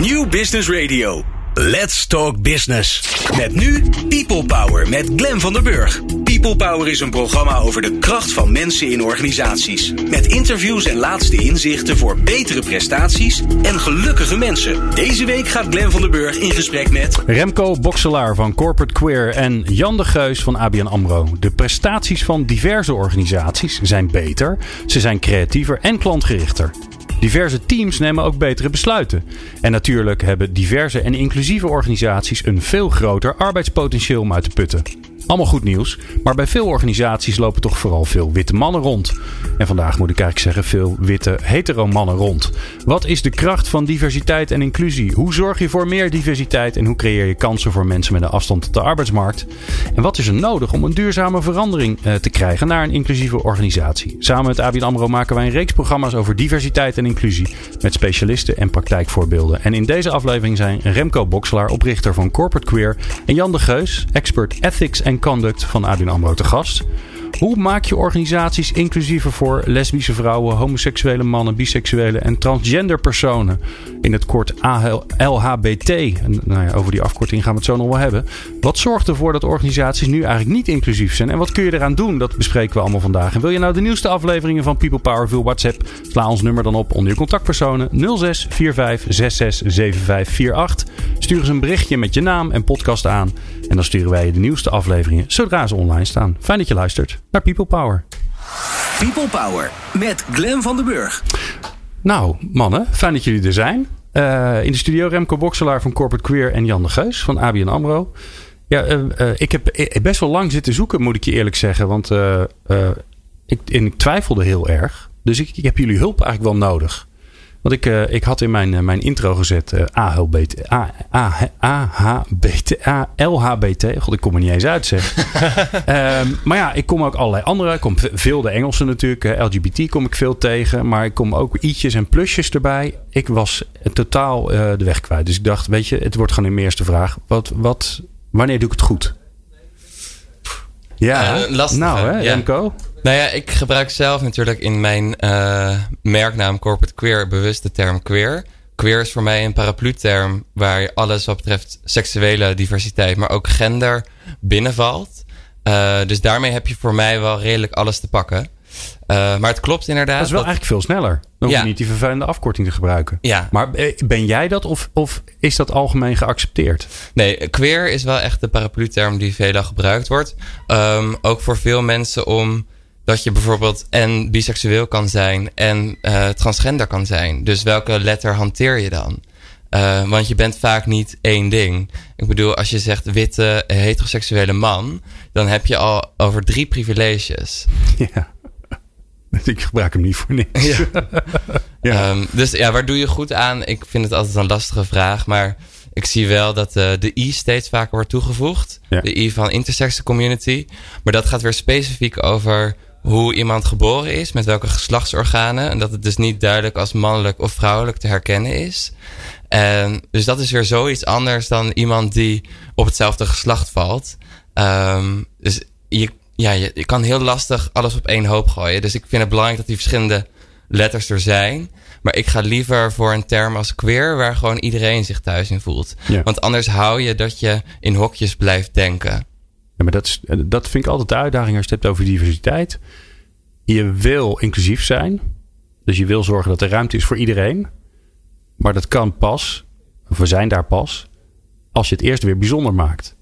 New Business Radio. Let's Talk Business. Met nu People Power met Glen van der Burg. People Power is een programma over de kracht van mensen in organisaties. Met interviews en laatste inzichten voor betere prestaties en gelukkige mensen. Deze week gaat Glen van der Burg in gesprek met... Remco Bokselaar van Corporate Queer en Jan de Geus van ABN AMRO. De prestaties van diverse organisaties zijn beter, ze zijn creatiever en klantgerichter. Diverse teams nemen ook betere besluiten. En natuurlijk hebben diverse en inclusieve organisaties een veel groter arbeidspotentieel om uit te putten. Allemaal goed nieuws, maar bij veel organisaties lopen toch vooral veel witte mannen rond. En vandaag moet ik eigenlijk zeggen veel witte hetero mannen rond. Wat is de kracht van diversiteit en inclusie? Hoe zorg je voor meer diversiteit en hoe creëer je kansen voor mensen met een afstand tot de arbeidsmarkt? En wat is er nodig om een duurzame verandering eh, te krijgen naar een inclusieve organisatie? Samen met ABN AMRO maken wij een reeks programma's over diversiteit en inclusie met specialisten en praktijkvoorbeelden. En in deze aflevering zijn Remco Bokselaar, oprichter van Corporate Queer en Jan de Geus, expert ethics en Conduct van ABN AMRO te gast. Hoe maak je organisaties inclusiever voor lesbische vrouwen, homoseksuele mannen, biseksuele en transgender personen? In het kort LHBT. Nou ja, over die afkorting gaan we het zo nog wel hebben. Wat zorgt ervoor dat organisaties nu eigenlijk niet inclusief zijn? En wat kun je eraan doen? Dat bespreken we allemaal vandaag. En wil je nou de nieuwste afleveringen van People Power via WhatsApp? Sla ons nummer dan op onder je contactpersonen 06 45 66 75 48. Stuur eens een berichtje met je naam en podcast aan. En dan sturen wij je de nieuwste afleveringen zodra ze online staan. Fijn dat je luistert naar People Power. People Power met Glen van den Burg. Nou, mannen, fijn dat jullie er zijn. Uh, in de studio Remco Bokselaar van Corporate Queer en Jan de Geus van ABN AMRO. Ja, uh, uh, ik heb best wel lang zitten zoeken, moet ik je eerlijk zeggen. Want ik, ik, twijfelde heel erg. Dus ik, ik heb jullie hulp eigenlijk wel nodig. Want ik, uh, ik had in mijn, uh, mijn intro gezet uh, AHBT, A, A, AHBT, A, LHBT. God, ik kom er niet eens uit zeg. um, maar ja, ik kom ook allerlei andere. Ik kom veel de Engelse natuurlijk. LGBT kom ik veel tegen. Maar ik kom ook i'tjes en plusjes erbij. Ik was totaal de weg kwijt. Dus ik dacht, weet je, het wordt gewoon een eerste vraag. Wat, wat, wanneer doe ik het goed? Ja, lastig. Nou hè, ja. Remco? Nou ja, ik gebruik zelf natuurlijk in mijn uh, merknaam Corporate Queer bewust de term queer. Queer is voor mij een paraplu-term waar alles wat betreft seksuele diversiteit, maar ook gender binnenvalt. Uh, dus daarmee heb je voor mij wel redelijk alles te pakken. Uh, maar het klopt inderdaad. Dat is wel dat... eigenlijk veel sneller. Dan hoef je niet die vervelende afkorting te gebruiken. Ja. Maar ben jij dat of, of is dat algemeen geaccepteerd? Nee, queer is wel echt de paraplu-term die veelal gebruikt wordt. Um, ook voor veel mensen om dat je bijvoorbeeld en biseksueel kan zijn en uh, transgender kan zijn. Dus welke letter hanteer je dan? Uh, want je bent vaak niet één ding. Ik bedoel, als je zegt witte heteroseksuele man, dan heb je al over drie privileges. Ja. Ik gebruik hem niet voor niks. Ja. ja. Um, dus ja, waar doe je goed aan? Ik vind het altijd een lastige vraag, maar ik zie wel dat uh, de I steeds vaker wordt toegevoegd. Ja. De I van intersex community. Maar dat gaat weer specifiek over hoe iemand geboren is, met welke geslachtsorganen. En dat het dus niet duidelijk als mannelijk of vrouwelijk te herkennen is. En dus dat is weer zoiets anders dan iemand die op hetzelfde geslacht valt. Um, dus je, ja, je, je kan heel lastig alles op één hoop gooien. Dus ik vind het belangrijk dat die verschillende letters er zijn. Maar ik ga liever voor een term als queer, waar gewoon iedereen zich thuis in voelt. Ja. Want anders hou je dat je in hokjes blijft denken. Ja, maar dat, is, dat vind ik altijd de uitdaging als je het hebt over diversiteit. Je wil inclusief zijn. Dus je wil zorgen dat er ruimte is voor iedereen. Maar dat kan pas, of we zijn daar pas, als je het eerst weer bijzonder maakt.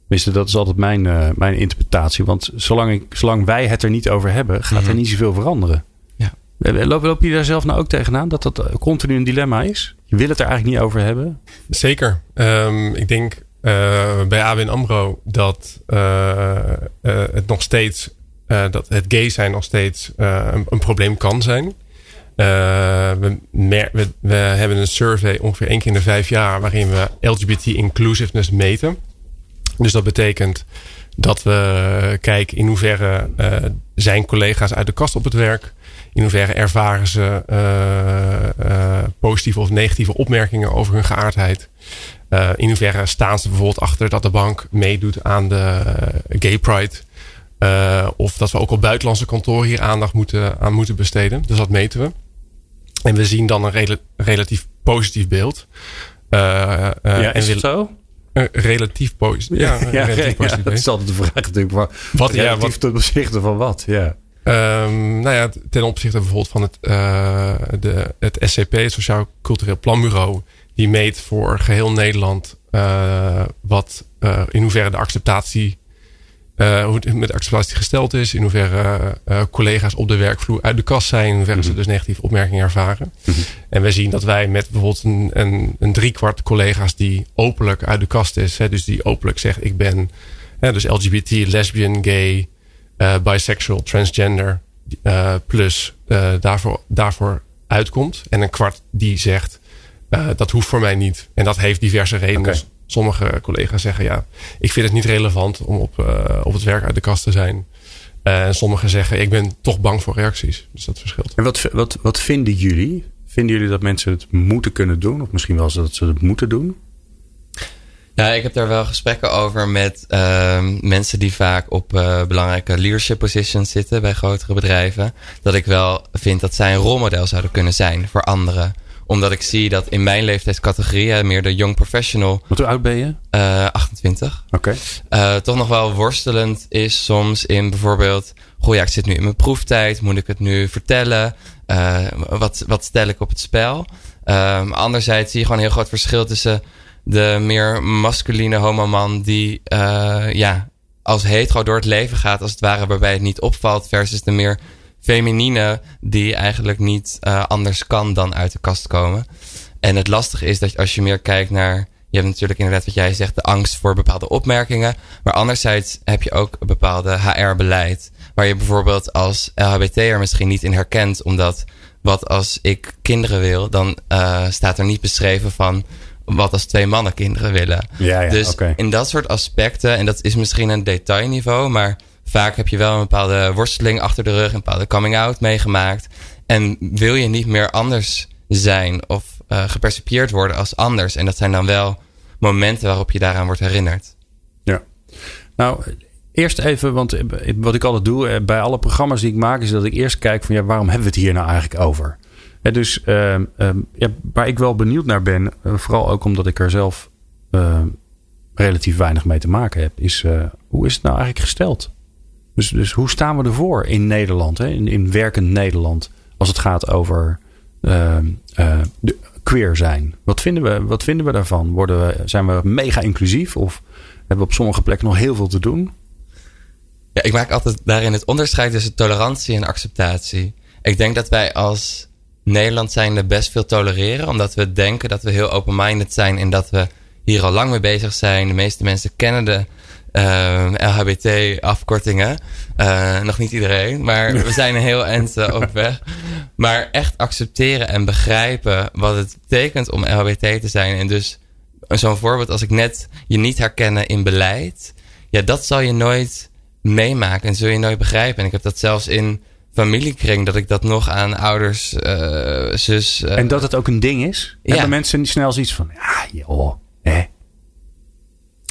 Tenminste, dat is altijd mijn, uh, mijn interpretatie. Want zolang, ik, zolang wij het er niet over hebben, gaat er niet zoveel veranderen. Ja. Loop, loop je daar zelf nou ook tegenaan? Dat dat continu een dilemma is? Je wil het er eigenlijk niet over hebben? Zeker. Um, ik denk bij ABN AMRO dat uh, het nog steeds... dat het gay zijn nog steeds een, een, probleem kan zijn. We, we, we hebben een survey ongeveer één keer in de vijf jaar... waarin we LGBT inclusiveness meten. Dus dat betekent dat we kijken in hoeverre zijn collega's uit de kast op het werk. In hoeverre ervaren ze positieve of negatieve opmerkingen over hun geaardheid. In hoeverre staan ze bijvoorbeeld achter dat de bank meedoet aan de Gay Pride. of dat we ook op buitenlandse kantoren hier aandacht moeten, aan moeten besteden. Dus dat meten we. En we zien dan een rel relatief positief beeld. ja, en is het zo? relatief positief. Ja, ja, relatief positief. dat is altijd de vraag natuurlijk. Wat, wat relatief ja, wat, ten opzichte van wat? Ja. Um, nou ja, ten opzichte bijvoorbeeld van het, uh, de, het SCP, het Sociaal Cultureel Planbureau, die meet voor geheel Nederland uh, wat uh, in hoeverre de acceptatie, hoe het met acceptatie gesteld is, in hoeverre collega's op de werkvloer uit de kast zijn, in hoeverre ze mhm. dus negatieve opmerkingen ervaren. Mm -hmm. En we zien dat wij met bijvoorbeeld een, een, een driekwart collega's die openlijk uit de kast is, hè, dus die openlijk zegt ik ben dus LGBT, lesbian, gay, uh, bisexual, transgender uh, plus uh, daarvoor, daarvoor uitkomt. En een kwart die zegt dat hoeft voor mij niet. En dat heeft diverse redenen. Sommige collega's zeggen ja, ik vind het niet relevant om op, op het werk uit de kast te zijn. En sommigen zeggen ik ben toch bang voor reacties. Dus dat verschilt. En wat, wat, wat vinden jullie? Vinden jullie dat mensen het moeten kunnen doen? Of misschien wel dat ze het moeten doen? Ja, ik heb daar wel gesprekken over met uh, mensen die vaak op uh, belangrijke leadership positions zitten bij grotere bedrijven. Dat ik wel vind dat zij een rolmodel zouden kunnen zijn voor anderen. Omdat ik zie dat in mijn leeftijdscategorie, meer de young professional. Wat hoe oud ben je? Uh, 28. Oké. Okay. toch nog wel worstelend is soms in bijvoorbeeld. Goh, ja, ik zit nu in mijn proeftijd. Moet ik het nu vertellen? wat, wat stel ik op het spel? Um, anderzijds zie je gewoon een heel groot verschil tussen de meer masculine homoman die ja, als hetero door het leven gaat, als het ware, waarbij het niet opvalt, versus de meer feminine die eigenlijk niet uh, anders kan dan uit de kast komen. En het lastige is dat als je meer kijkt naar, je hebt natuurlijk inderdaad wat jij zegt, de angst voor bepaalde opmerkingen, maar anderzijds heb je ook een bepaalde HR-beleid, waar je bijvoorbeeld als LHBT'er misschien niet in herkent, omdat wat als ik kinderen wil, dan uh, staat er niet beschreven van wat als twee mannen kinderen willen. Ja, ja, dus in dat soort aspecten, en dat is misschien een detailniveau, maar vaak heb je wel een bepaalde worsteling achter de rug, een bepaalde coming out meegemaakt. En wil je niet meer anders zijn of uh, gepercipieerd worden als anders. En dat zijn dan wel momenten waarop je daaraan wordt herinnerd. Ja. Nou, eerst even, want wat ik altijd doe eh, bij alle programma's die ik maak, is dat ik eerst kijk van ja, waarom hebben we het hier nou eigenlijk over? dus uh, ja, waar ik wel benieuwd naar ben, eh, vooral ook omdat ik er zelf uh, relatief weinig mee te maken heb, is hoe is het nou eigenlijk gesteld? Dus, dus hoe staan we ervoor in Nederland, hè? In, in werkend Nederland, als het gaat over de queer zijn? Wat vinden, we, wat vinden we daarvan? Worden we, zijn we mega inclusief of hebben we op sommige plekken nog heel veel te doen? Ja, ik maak altijd daarin het onderscheid tussen tolerantie en acceptatie. Ik denk dat wij als Nederland zijn er best veel tolereren. Omdat we denken dat we heel open-minded zijn en dat we hier al lang mee bezig zijn. De meeste mensen kennen de eh, LHBT-afkortingen. Uh, nog niet iedereen, maar we zijn een heel eind uh, op weg. Maar echt accepteren en begrijpen wat het betekent om LHBT te zijn. En dus zo'n voorbeeld als ik net je niet herkennen in beleid. Ja, dat zal je nooit meemaken en zul je nooit begrijpen. En ik heb dat zelfs in familiekring dat ik dat nog aan ouders, uh, zus. Uh, en dat het ook een ding is? Ja. Hebben mensen snel zoiets van, ja, joh, hè?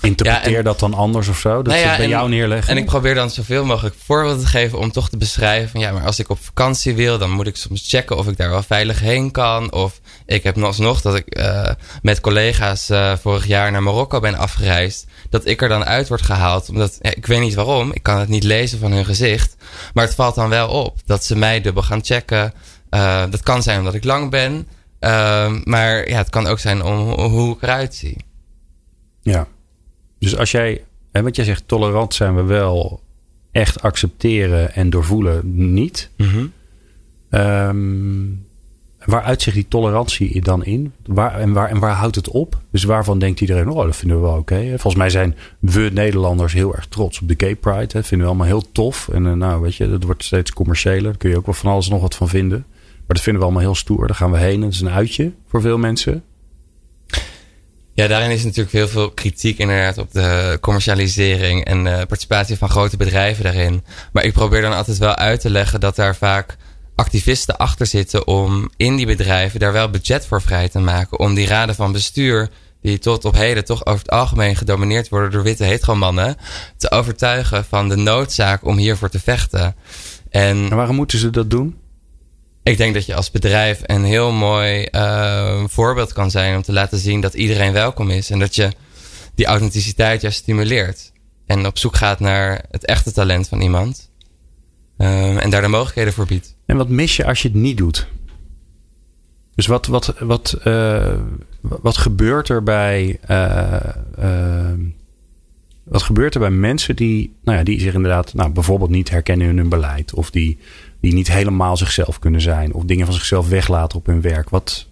Interpreteer dat dan anders of zo? Dat nou ja, ze bij jou neerleggen? En ik probeer dan zoveel mogelijk voorbeelden te geven om toch te beschrijven van ja, maar als ik op vakantie wil, dan moet ik soms checken of ik daar wel veilig heen kan. Of ik heb nog dat ik uh, met collega's uh, vorig jaar naar Marokko ben afgereisd. Dat ik er dan uit word gehaald. Omdat ja, ik weet niet waarom. Ik kan het niet lezen van hun gezicht. Maar het valt dan wel op dat ze mij dubbel gaan checken. Uh, dat kan zijn omdat ik lang ben. maar ja, het kan ook zijn om hoe ik eruit zie. Ja. Dus als jij, en wat jij zegt, tolerant zijn we wel, echt accepteren en doorvoelen niet. Mm -hmm. waar uitzicht die tolerantie dan in? Waar, en, waar, en waar houdt het op? Dus waarvan denkt iedereen, oh, dat vinden we wel oké. Volgens mij zijn we Nederlanders heel erg trots op de gay pride. Dat vinden we allemaal heel tof. En uh, nou, weet je, dat wordt steeds commerciëler. Daar kun je ook wel van alles nog wat van vinden. Maar dat vinden we allemaal heel stoer. Daar gaan we heen. Dat is een uitje voor veel mensen. Ja, daarin is natuurlijk heel veel kritiek inderdaad op de commercialisering en de participatie van grote bedrijven daarin. Maar ik probeer dan altijd wel uit te leggen dat daar vaak activisten achter zitten om in die bedrijven daar wel budget voor vrij te maken. Om die raden van bestuur, die tot op heden toch over het algemeen gedomineerd worden door witte hetero-mannen, te overtuigen van de noodzaak om hiervoor te vechten. En, en waarom moeten ze dat doen? Ik denk dat je als bedrijf een heel mooi uh, voorbeeld kan zijn om te laten zien dat iedereen welkom is. En dat je die authenticiteit juist stimuleert. En op zoek gaat naar het echte talent van iemand. Uh, en daar de mogelijkheden voor biedt. En wat mis je als je het niet doet? Dus wat, wat, wat, uh, wat gebeurt er bij. wat gebeurt er bij mensen die, nou ja, die zich inderdaad nou, bijvoorbeeld niet herkennen in hun beleid? Of die die niet helemaal zichzelf kunnen zijn. Of dingen van zichzelf weglaten op hun werk. Wat,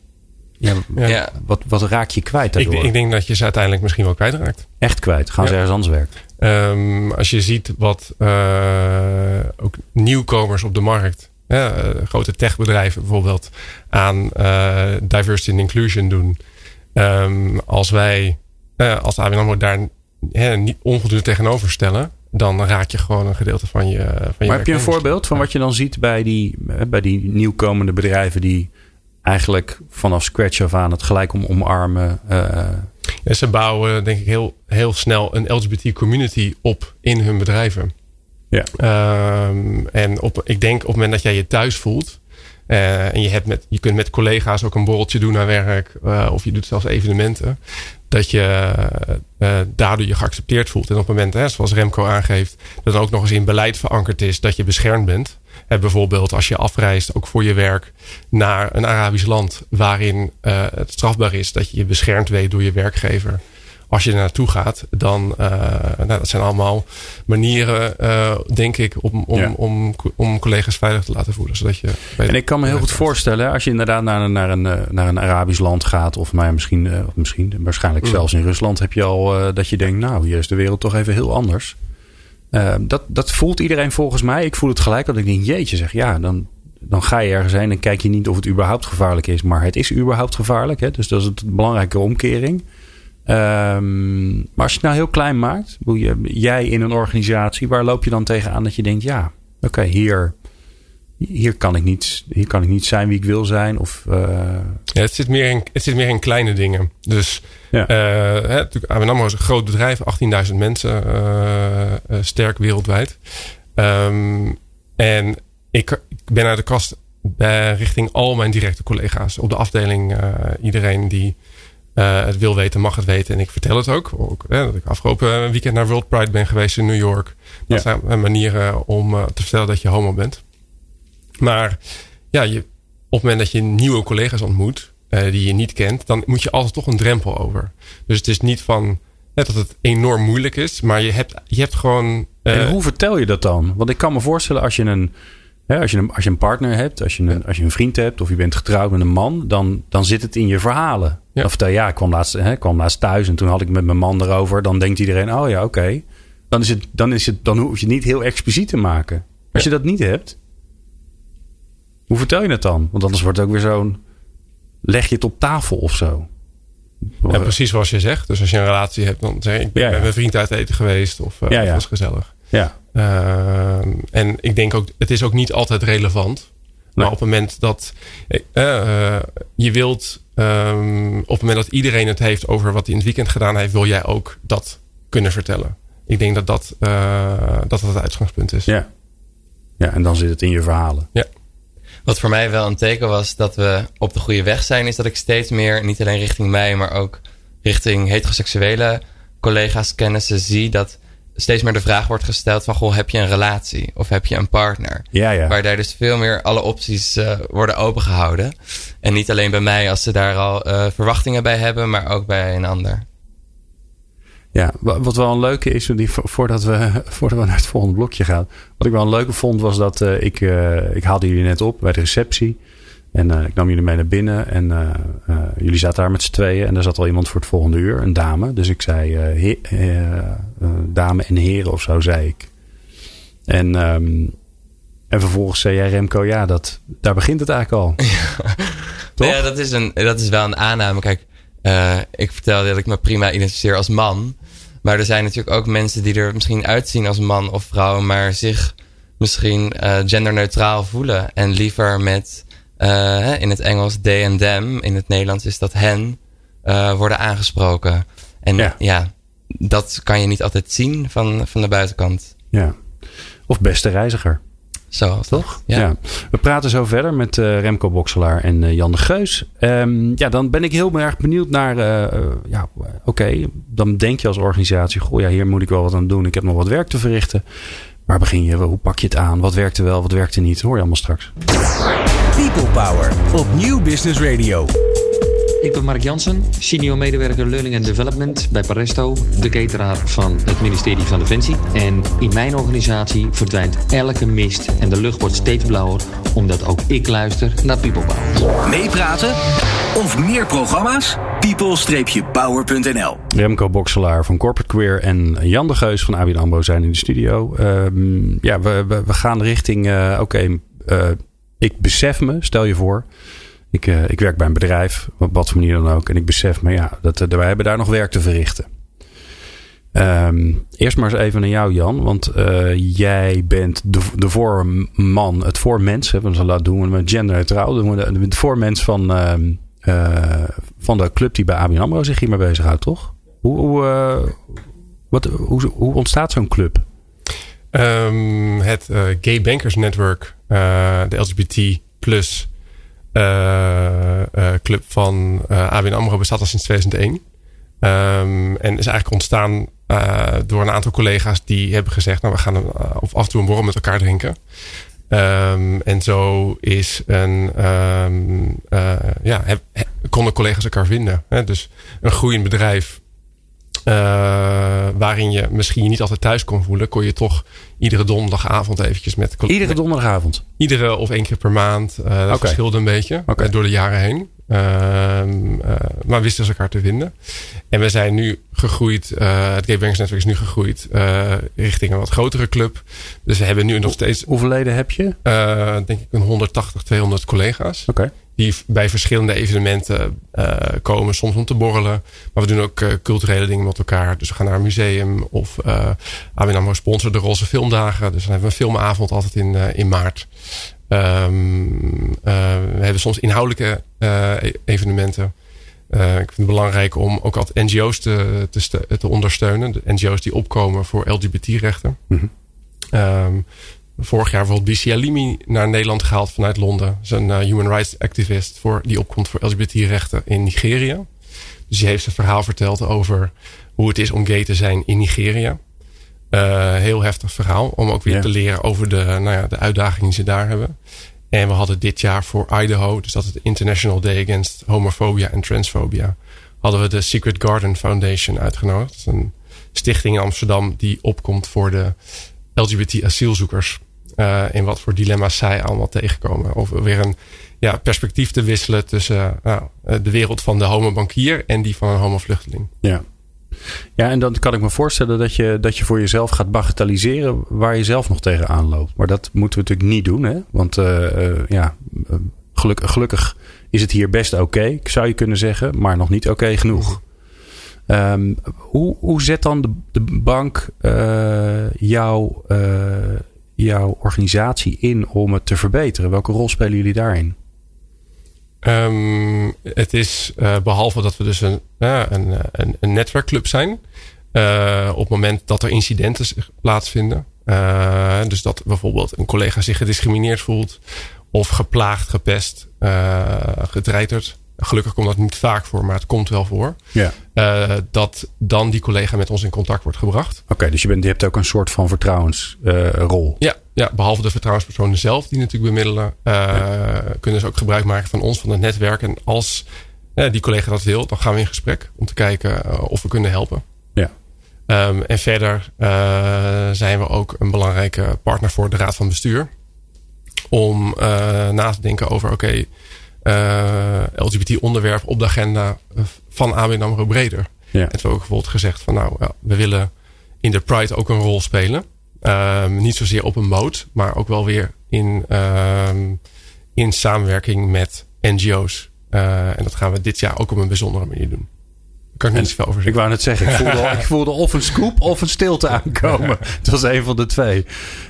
ja, ja. Wat, wat raak je kwijt daardoor? Ik, ik, denk dat je ze uiteindelijk misschien wel kwijtraakt. Echt kwijt? Gaan ze ergens anders werken? Um, als je ziet wat uh, ook nieuwkomers op de markt... Uh, grote techbedrijven bijvoorbeeld aan uh, diversity and inclusion doen. Um, als wij als ABN AMRO daar niet onvoldoende tegenover stellen dan raak je gewoon een gedeelte van je. Van je maar heb je een voorbeeld van wat je dan ziet bij die, bij die nieuwkomende bedrijven die eigenlijk vanaf scratch af aan het gelijk om omarmen? Uh... Ja, ze bouwen denk ik heel, heel snel een LGBT community op in hun bedrijven. Ja. Um, en op, ik denk op het moment dat jij je thuis voelt. Uh, en je, hebt met, je kunt met collega's ook een borreltje doen naar werk. Uh, of je doet zelfs evenementen dat je uh, daardoor je geaccepteerd voelt. En op het moment, hè, zoals Remco aangeeft, dat dan ook nog eens in beleid verankerd is dat je beschermd bent. Bijvoorbeeld als je afreist, ook voor je werk, naar een Arabisch land waarin het strafbaar is dat je je beschermd weet door je werkgever als je er naartoe gaat, dan uh, nou, dat zijn allemaal manieren, uh, denk ik, om, om, om, om collega's veilig te laten voelen. Zodat je en ik kan me heel goed voorstellen, als je inderdaad naar een, naar een, eh, naar een Arabisch land gaat, of maar misschien, uh, misschien waarschijnlijk mm. zelfs in Rusland, heb je al dat je denkt, nou, hier is de wereld toch even heel anders. Dat, dat voelt iedereen volgens mij. Ik voel het gelijk dat ik denk, jeetje zeg, ja, dan, dan ga je ergens heen en kijk je niet of het überhaupt gevaarlijk is, maar het is überhaupt gevaarlijk. Hè? Dus dat is een belangrijke omkering. Um, maar als je het nou heel klein maakt, je, jij in een organisatie, waar loop je dan tegenaan dat je denkt, ja, oké, okay, hier, hier, kan ik niet, hier kan ik niet zijn wie ik wil zijn? Of, uh... ja, het, zit meer in, het zit meer in kleine dingen. Dus ja. uh, hè, ABN is een groot bedrijf, 18.000 mensen, uh, sterk wereldwijd. Um, en ik, ik ben uit de kast richting al mijn directe collega's op de afdeling. iedereen die uh, het wil weten, mag het weten. En ik vertel het ook. ook hè, dat ik afgelopen weekend naar World Pride ben geweest in New York. Dat zijn manieren om uh, te vertellen dat je homo bent. Maar ja, je, op het moment dat je nieuwe collega's ontmoet, uh, die je niet kent, dan moet je altijd toch een drempel over. Dus het is niet van net dat het enorm moeilijk is, maar je hebt, je hebt gewoon. en hoe vertel je dat dan? Want ik kan me voorstellen als je een als, je een, als je een partner hebt, als je een, als je een vriend hebt of je bent getrouwd met een man, dan, dan zit het in je verhalen. Ja. Of ja, ik kwam laatst, hè, kwam laatst thuis en toen had ik met mijn man erover. Dan denkt iedereen, oh ja, oké. Dan, is het, dan, is het, dan hoef je het niet heel expliciet te maken. Als je dat niet hebt, hoe vertel je het dan? Want anders wordt het ook weer zo'n. Leg je het op tafel of zo? Ja, precies zoals je zegt. Dus als je een relatie hebt, dan zeg ik: Ik ben met mijn vriend uit eten geweest of uh, ja, was gezellig. Ja. Uh, en ik denk ook, het is ook niet altijd relevant. Maar op het moment dat uh, je wilt, um, op het moment dat iedereen het heeft over wat hij in het weekend gedaan heeft, wil jij ook dat kunnen vertellen. Ik denk dat dat, uh, dat, dat het uitgangspunt is. Ja. ja, en dan zit het in je verhalen. Ja. Wat voor mij wel een teken was dat we op de goede weg zijn, is dat ik steeds meer, niet alleen richting mij, maar ook richting heteroseksuele collega's, kennissen zie dat steeds meer de vraag wordt gesteld van... Goh, heb je een relatie of heb je een partner? Ja, ja. Waar daar dus veel meer alle opties uh, worden opengehouden. En niet alleen bij mij als ze daar al uh, verwachtingen bij hebben... maar ook bij een ander. Ja, wat wel een leuke is, voordat, we, voordat we naar het volgende blokje gaan. Wat ik wel een leuke vond was dat uh, ik, ik haalde jullie net op bij de receptie. En uh, ik nam jullie mee naar binnen en uh, uh, jullie zaten daar met z'n tweeën en er zat al iemand voor het volgende uur, een dame. Dus ik zei he, dame en heren of zo, zei ik. En, um, en vervolgens zei jij Remco, ja, dat, daar begint het eigenlijk al. Ja, ja dat, is een, dat is wel een aanname. Kijk, ik vertelde dat ik me prima identificeer als man. Maar er zijn natuurlijk ook mensen die er misschien uitzien als man of vrouw, maar zich misschien genderneutraal voelen en liever met uh, in het Engels they and them. In het Nederlands is dat hen. Uh, worden aangesproken. En ja. ja. dat kan je niet altijd zien van, van de buitenkant. Ja. Of beste reiziger. Zo, toch? Ja. We praten zo verder met Remco Bokselaar en Jan de Geus. Um, ja, dan ben ik heel erg benieuwd naar. ja, oké, dan denk je als organisatie: goh, ja, hier moet ik wel wat aan doen. Ik heb nog wat werk te verrichten. Waar begin je? Hoe pak je het aan? Wat werkte wel, wat werkte niet? hoor je allemaal straks. People Power op Nieuw Business Radio. Ik ben Mark Jansen, senior medewerker Learning and Development bij Paresto, de cateraar van het ministerie van Defensie. En in mijn organisatie verdwijnt elke mist en de lucht wordt steeds blauwer, omdat ook ik luister naar People Power. Meepraten of meer programma's? people-power.nl Remco Bokselaar van Corporate Queer en Jan de Geus van ABN AMRO zijn in de studio. Ehm, ja, we, we, we, gaan richting, uh, oké, uh, ik besef me, stel je voor, ik, uh, ik werk bij een bedrijf, op wat voor manier dan ook. En ik besef me, ja, dat, wij hebben daar nog werk te verrichten. Um, eerst maar eens even naar jou, Jan. Want jij bent de, de voorman, het voormens. Hè, we laten doen we met genderneutraal. Doen we de, de voormens van, uh, van de club die bij ABN AMRO zich hiermee bezighoudt, toch? Hoe, uh, wat, hoe, hoe ontstaat zo'n club? Um, het Gay Bankers Network, de LGBT plus club van ABN AMRO bestaat al sinds 2001. Um, ehm, en is eigenlijk ontstaan door een aantal collega's die hebben gezegd... nou, we gaan of af en toe een borrel met elkaar drinken. Um, en zo is een, um, ja, heb, konden collega's elkaar vinden. Hè? Dus een groeiend bedrijf uh, waarin je misschien je niet altijd thuis kon voelen, kon je toch iedere donderdagavond eventjes met... Iedere donderdagavond? Iedere of één keer per maand. Uh, dat okay. verschilde een beetje okay. door de jaren heen. Uh, maar wisten ze elkaar te vinden. En we zijn nu gegroeid. het Gay Banks Network is nu gegroeid richting een wat grotere club. Dus we hebben nu nog steeds... Hoeveel leden heb je? denk ik een 180, 200 collega's. Oké die bij verschillende evenementen komen. Soms om te borrelen. Maar we doen ook culturele dingen met elkaar. Dus we gaan naar een museum. Of uh, ABN AMRO sponsor de Roze Filmdagen. Dus dan hebben we een filmavond altijd in, in maart. Um, we hebben soms inhoudelijke e-, evenementen. ik vind het belangrijk om ook altijd NGO's te, te, te ondersteunen. De NGO's die opkomen voor LGBT-rechten. Mm -hmm. um, vorig jaar bijvoorbeeld BC Alimi naar Nederland gehaald vanuit Londen. Dat is een uh, human rights activist voor, die opkomt voor LGBT-rechten in Nigeria. Dus die heeft zijn verhaal verteld over hoe het is om gay te zijn in Nigeria. Uh, heel heftig verhaal. Om ook weer te leren over de, nou ja, de uitdagingen die ze daar hebben. En we hadden dit jaar voor Idaho, dus dat is de International Day Against Homophobia en Transphobia, hadden we de Secret Garden Foundation uitgenodigd. Een stichting in Amsterdam die opkomt voor de LGBT asielzoekers. Uh, in wat voor dilemma's zij allemaal tegenkomen. Of weer een ja, perspectief te wisselen tussen uh, de wereld van de homobankier en die van een homovluchteling. Ja. Ja, en dan kan ik me voorstellen dat je, dat je voor jezelf gaat bagatelliseren waar je zelf nog tegenaan loopt. Maar dat moeten we natuurlijk niet doen, hè? Want uh, ja, gelukkig, gelukkig is het hier best oké, zou je kunnen zeggen, maar nog niet oké genoeg. Um, hoe, hoe zet dan de, de bank jou jouw organisatie in om het te verbeteren? Welke rol spelen jullie daarin? Um, het is uh, behalve dat we dus een, uh, een, een, een, netwerkclub zijn. Uh, op het moment dat er incidenten plaatsvinden. dus dat bijvoorbeeld een collega zich gediscrimineerd voelt. Of geplaagd, gepest, getreiterd gelukkig komt dat niet vaak voor, maar het komt wel voor. Ja. Uh, dat dan die collega met ons in contact wordt gebracht. Oké, dus je, bent, je hebt ook een soort van vertrouwensrol. Uh, ja, ja, behalve de vertrouwenspersonen zelf die natuurlijk bemiddelen, ja. kunnen ze ook gebruik maken van ons, van het netwerk. En als die collega dat wil, dan gaan we in gesprek om te kijken of we kunnen helpen. Ja. Um, en verder zijn we ook een belangrijke partner voor de Raad van Bestuur. Om na te denken over, oké, okay, uh, LGBT-onderwerp op de agenda van ABN AMRO breder. Ja. En toen ook bijvoorbeeld gezegd van nou, ja, we willen in de Pride ook een rol spelen. Um, niet zozeer op een moot, maar ook wel weer in, um, in samenwerking met NGO's. Uh, en dat gaan we dit jaar ook op een bijzondere manier doen. Kan ik niet zoveel over zeggen. Ik wou net zeggen, ik voelde, ik voelde of een scoop of een stilte aankomen. Het was een van de twee.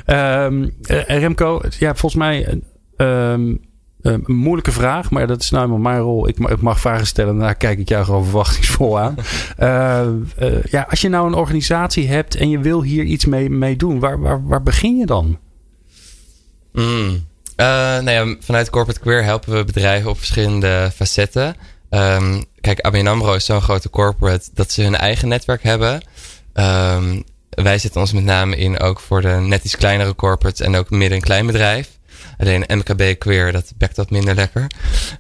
Um, Remco, ja, volgens mij um, uh, een moeilijke vraag, maar dat is nou helemaal mijn rol. Ik, ik mag vragen stellen en daar kijk ik jou gewoon verwachtingsvol aan. uh, uh, ja, als je nou een organisatie hebt en je wil hier iets mee, mee doen, waar, waar, waar begin je dan? Mm. nou ja, vanuit Corporate Queer helpen we bedrijven op verschillende facetten. Um, kijk, ABN AMRO is zo'n grote corporate dat ze hun eigen netwerk hebben. Um, wij zetten ons met name in ook voor de net iets kleinere corporates en ook midden- en kleinbedrijf. Alleen MKB Queer, dat bekt dat minder lekker.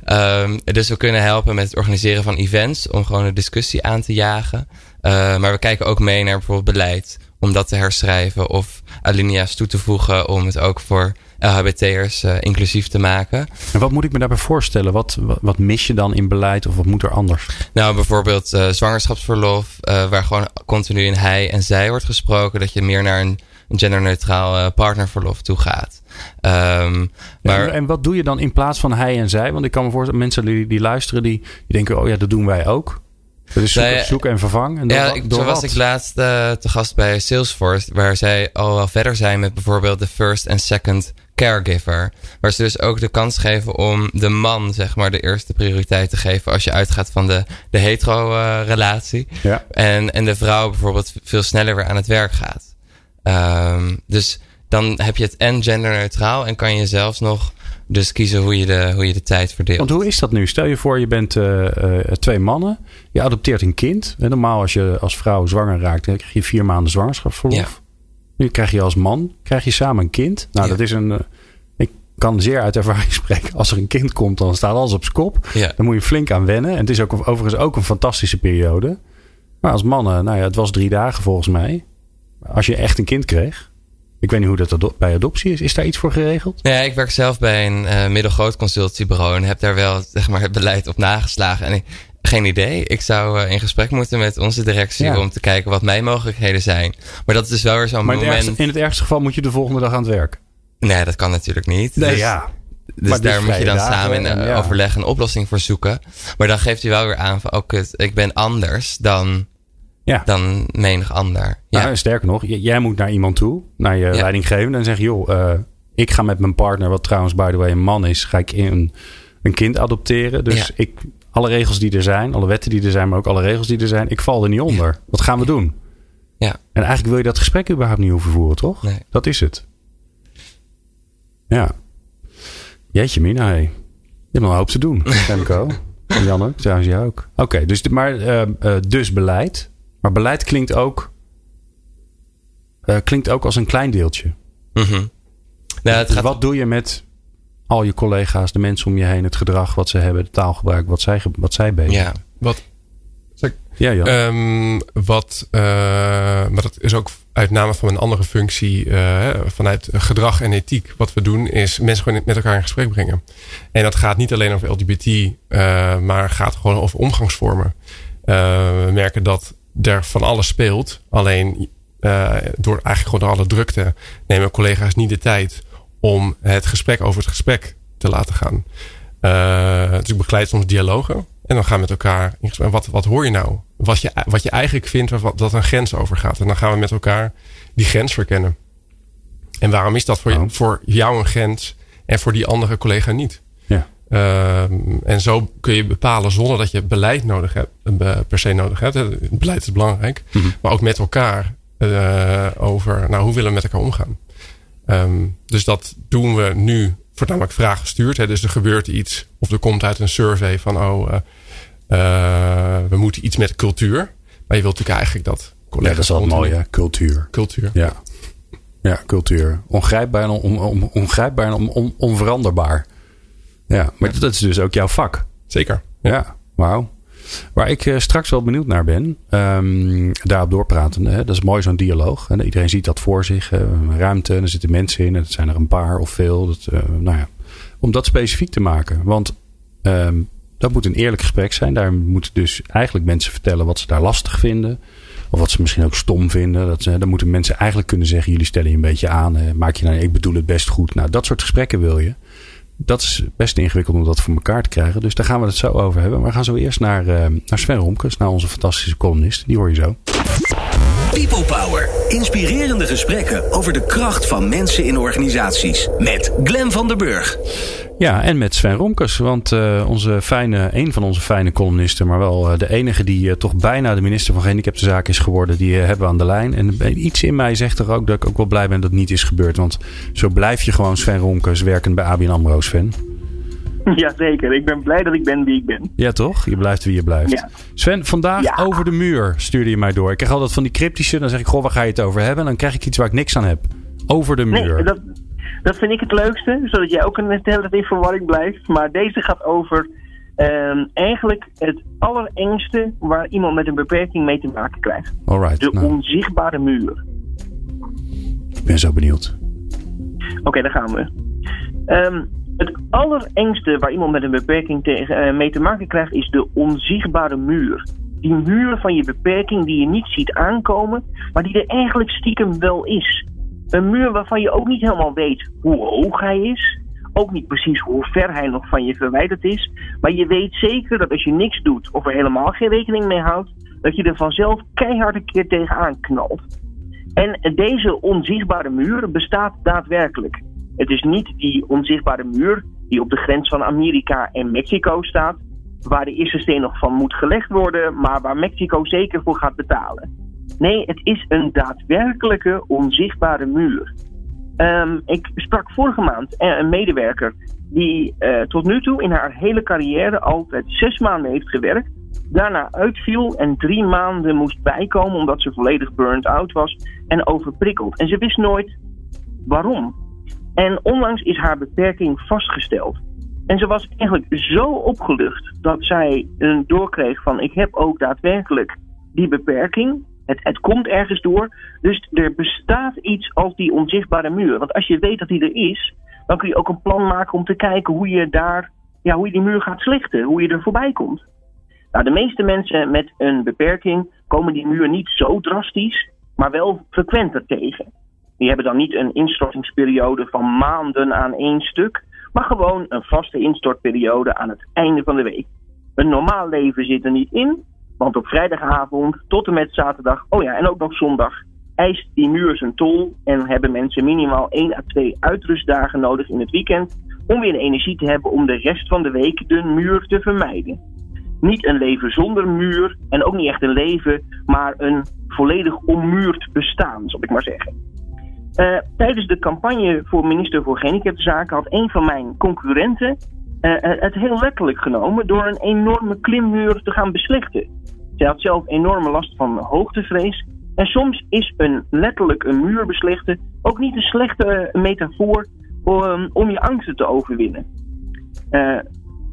Um, dus we kunnen helpen met het organiseren van events om gewoon een discussie aan te jagen. Uh, maar we kijken ook mee naar bijvoorbeeld beleid om dat te herschrijven of alinea's toe te voegen om het ook voor LHBT'ers uh, inclusief te maken. En wat moet ik me daarbij voorstellen? Wat, wat, mis je dan in beleid of wat moet er anders? Nou, bijvoorbeeld uh, zwangerschapsverlof, uh, waar gewoon continu in hij en zij wordt gesproken, dat je meer naar een genderneutraal partnerverlof toe gaat. Um, maar... en, en, wat doe je dan in plaats van hij en zij? Want ik kan me voorstellen, mensen die, die luisteren, die, die denken, oh ja, dat doen wij ook. Dat is zoek, zoek en vervang. En ja, zo was ik laatst uh, te gast bij Salesforce, waar zij al wel verder zijn met bijvoorbeeld de first en second caregiver. Waar ze dus ook de kans geven om de man, zeg maar, de eerste prioriteit te geven als je uitgaat van de, de hetero-relatie. ja. en, en de vrouw bijvoorbeeld veel sneller weer aan het werk gaat. Um, dus dan heb je het en genderneutraal en kan je zelfs nog dus kiezen hoe je, de, hoe je de tijd verdeelt. Want hoe is dat nu? Stel je voor, je bent uh, uh, twee mannen. Je adopteert een kind. En normaal als je als vrouw zwanger raakt, dan krijg je vier maanden zwangerschapsverlof. Ja. Nu krijg je als man, krijg je samen een kind. Nou, dat is een... Uh, ik kan zeer uit ervaring spreken. Als er een kind komt, dan staat alles op zijn kop. Ja. Dan moet je flink aan wennen. En het is ook overigens ook een fantastische periode. Maar als mannen, nou ja, het was drie dagen volgens mij. Als je echt een kind kreeg, ik weet niet hoe dat bij adoptie is. Is daar iets voor geregeld? Ja, ik werk zelf bij een uh, middelgroot consultiebureau en heb daar wel zeg maar, het beleid op nageslagen. En ik, geen idee. Ik zou uh, in gesprek moeten met onze directie om te kijken wat mijn mogelijkheden zijn. Maar dat is dus wel weer zo'n moment. Maar in het ergste geval moet je de volgende dag aan het werk. Nee, dat kan natuurlijk niet. Nee, dus, ja. Dus maar daar moet je dan samen in uh, overleg een oplossing voor zoeken. Maar dan geeft hij wel weer aan van, oh ik ben anders dan ja. dan menig ander. Ja. Nou, sterker nog, jij moet naar iemand toe, naar je leidinggevende en zeg joh, uh, ik ga met mijn partner, wat trouwens by the way een man is, ga ik een, een kind adopteren. Dus ik, alle regels die er zijn, alle wetten die er zijn, maar ook alle regels die er zijn, ik val er niet onder. Wat gaan we doen? Ja. En eigenlijk wil je dat gesprek überhaupt niet hoeven voeren, toch? Nee. Dat is het. Ja. Jeetje mina, hey. Je hebt nog een hoop te doen, Remco. en Janne, trouwens jij ook. Oké, dus, maar, uh, uh, dus beleid. Maar beleid klinkt ook, uh, klinkt ook als een klein deeltje. Mm -hmm. nou, het gaat... Wat doe je met al je collega's, de mensen om je heen, het gedrag wat ze hebben, de taalgebruik, wat zij, wat zij bezig Ja, wat, ja, ja. Um, wat, uh, maar dat is ook uit name van een andere functie, uh, vanuit gedrag en ethiek. Wat we doen is mensen gewoon met elkaar in gesprek brengen. En dat gaat niet alleen over LGBT, uh, maar gaat gewoon over omgangsvormen. we merken dat er van alles speelt. Alleen uh, door eigenlijk gewoon door alle drukte nemen collega's niet de tijd om het gesprek over het gesprek te laten gaan. Uh, dus ik begeleid soms dialogen. En dan gaan we met elkaar in gesprek. Wat, wat hoor je nou? Wat je, wat je eigenlijk vindt wat, dat een grens overgaat. En dan gaan we met elkaar die grens verkennen. En waarom is dat voor, oh. voor jou een grens en voor die andere collega niet? Ehm, en zo kun je bepalen zonder dat je beleid nodig hebt, eh, per se nodig hebt. Het beleid is belangrijk. Mhm. Maar ook met elkaar uh, over nou, hoe willen we met elkaar omgaan. Um, dus dat doen we nu voornamelijk vraaggestuurd. Hè. Dus er gebeurt iets of er komt uit een survey van oh, uh, we moeten iets met cultuur. Maar je wilt natuurlijk eigenlijk dat collega's... Ja, dat is wel mooi hè, cultuur. Cultuur. Ja, ja cultuur. Ongrijpbaar en, on, on, ongrijpbaar en on, onveranderbaar. Ja, maar dat is dus ook jouw vak. Zeker. Ja, wauw. Waar ik uh, straks wel benieuwd naar ben, um, daarop doorpraten. Hè, dat is mooi zo'n dialoog. Hè, iedereen ziet dat voor zich. Uh, ruimte, en er zitten mensen in. En het zijn er een paar of veel. Dat, uh, nou ja, om dat specifiek te maken. Want um, dat moet een eerlijk gesprek zijn. Daar moeten dus eigenlijk mensen vertellen wat ze daar lastig vinden. Of wat ze misschien ook stom vinden. Dat, ze, dan moeten mensen eigenlijk kunnen zeggen: jullie stellen je een beetje aan. maak je nou, ik bedoel het best goed. Nou, dat soort gesprekken wil je dat is best ingewikkeld om dat voor elkaar te krijgen. Dus daar gaan we het zo over hebben. Maar we gaan zo eerst naar, uh, naar Sven Romkes, naar onze fantastische columnist. Die hoor je zo. People Power. Inspirerende gesprekken over de kracht van mensen in organisaties. Met Glen van der Burg. Ja, en met Sven Romkes. Want uh, onze fijne, een van onze fijne columnisten, maar wel uh, de enige die uh, toch bijna de minister van Gehandicaptenzaken is geworden, die hebben we aan de lijn. En iets in mij zegt er ook dat ik ook wel blij ben dat het niet is gebeurd. Want zo blijf je gewoon Sven Romkes werkend bij ABN AMRO, Sven. Jazeker, ik ben blij dat ik ben wie ik ben. Ja, toch? Je blijft wie je blijft. Ja. Sven, vandaag ja. over de muur stuurde je mij door. Ik krijg altijd van die cryptische, dan zeg ik, goh, waar ga je het over hebben? En dan krijg ik iets waar ik niks aan heb. Over de muur. Nee, dat, dat vind ik het leukste, zodat jij ook een hele tijd in verwarring blijft. Maar deze gaat over um, eigenlijk het allerengste waar iemand met een beperking mee te maken krijgt. Alright, de nou. onzichtbare muur. Ik ben zo benieuwd. Oké, okay, daar gaan we. Um, het allerengste waar iemand met een beperking tegen, uh, mee te maken krijgt is de onzichtbare muur. Die muur van je beperking die je niet ziet aankomen, maar die er eigenlijk stiekem wel is. Een muur waarvan je ook niet helemaal weet hoe hoog hij is. Ook niet precies hoe ver hij nog van je verwijderd is. Maar je weet zeker dat als je niks doet of er helemaal geen rekening mee houdt, dat je er vanzelf keihard een keer tegenaan knalt. En deze onzichtbare muur bestaat daadwerkelijk. Het is niet die onzichtbare muur die op de grens van Amerika en Mexico staat, waar de eerste steen nog van moet gelegd worden, maar waar Mexico zeker voor gaat betalen. Nee, het is een daadwerkelijke onzichtbare muur. Um, ik sprak vorige maand een medewerker die uh, tot nu toe in haar hele carrière altijd zes maanden heeft gewerkt. Daarna uitviel en drie maanden moest bijkomen omdat ze volledig burnt out was en overprikkeld. En ze wist nooit waarom. En onlangs is haar beperking vastgesteld. En ze was eigenlijk zo opgelucht dat zij een doorkreeg van ik heb ook daadwerkelijk die beperking. Het, het komt ergens door. Dus er bestaat iets als die onzichtbare muur. Want als je weet dat die er is, dan kun je ook een plan maken om te kijken hoe je daar, ja, hoe je die muur gaat slechten, hoe je er voorbij komt. Nou, de meeste mensen met een beperking komen die muur niet zo drastisch, maar wel frequenter tegen. Die hebben dan niet een instortingsperiode van maanden aan één stuk, maar gewoon een vaste instortperiode aan het einde van de week. Een normaal leven zit er niet in, want op vrijdagavond tot en met zaterdag, oh ja, en ook nog zondag, eist die muur zijn tol en hebben mensen minimaal 1 à 2 uitrustdagen nodig in het weekend om weer energie te hebben om de rest van de week de muur te vermijden. Niet een leven zonder muur en ook niet echt een leven, maar een volledig ommuurd bestaan, zal ik maar zeggen. Uh, tijdens de campagne voor minister voor Gehandicaptenzaken had een van mijn concurrenten uh, het heel letterlijk genomen door een enorme klimmuur te gaan beslechten. Zij had zelf enorme last van hoogtevrees. En soms is een letterlijk een muur beslechten ook niet een slechte metafoor om, om je angsten te overwinnen.